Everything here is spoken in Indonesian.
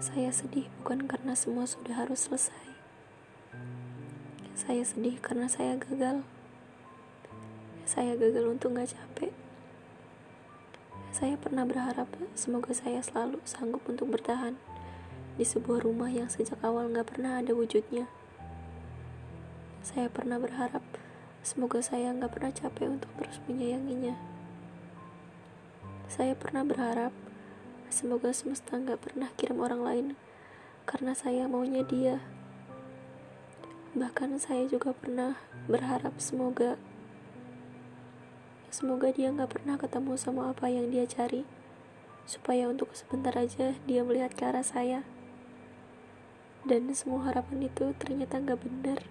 Saya sedih bukan karena semua sudah harus selesai. Saya sedih karena saya gagal. Saya gagal untuk gak capek. Saya pernah berharap semoga saya selalu sanggup untuk bertahan di sebuah rumah yang sejak awal gak pernah ada wujudnya. Saya pernah berharap semoga saya gak pernah capek untuk terus menyayanginya. Saya pernah berharap Semoga semesta gak pernah kirim orang lain karena saya maunya dia. Bahkan saya juga pernah berharap semoga semoga dia gak pernah ketemu sama apa yang dia cari supaya untuk sebentar aja dia melihat ke arah saya. Dan semua harapan itu ternyata gak benar.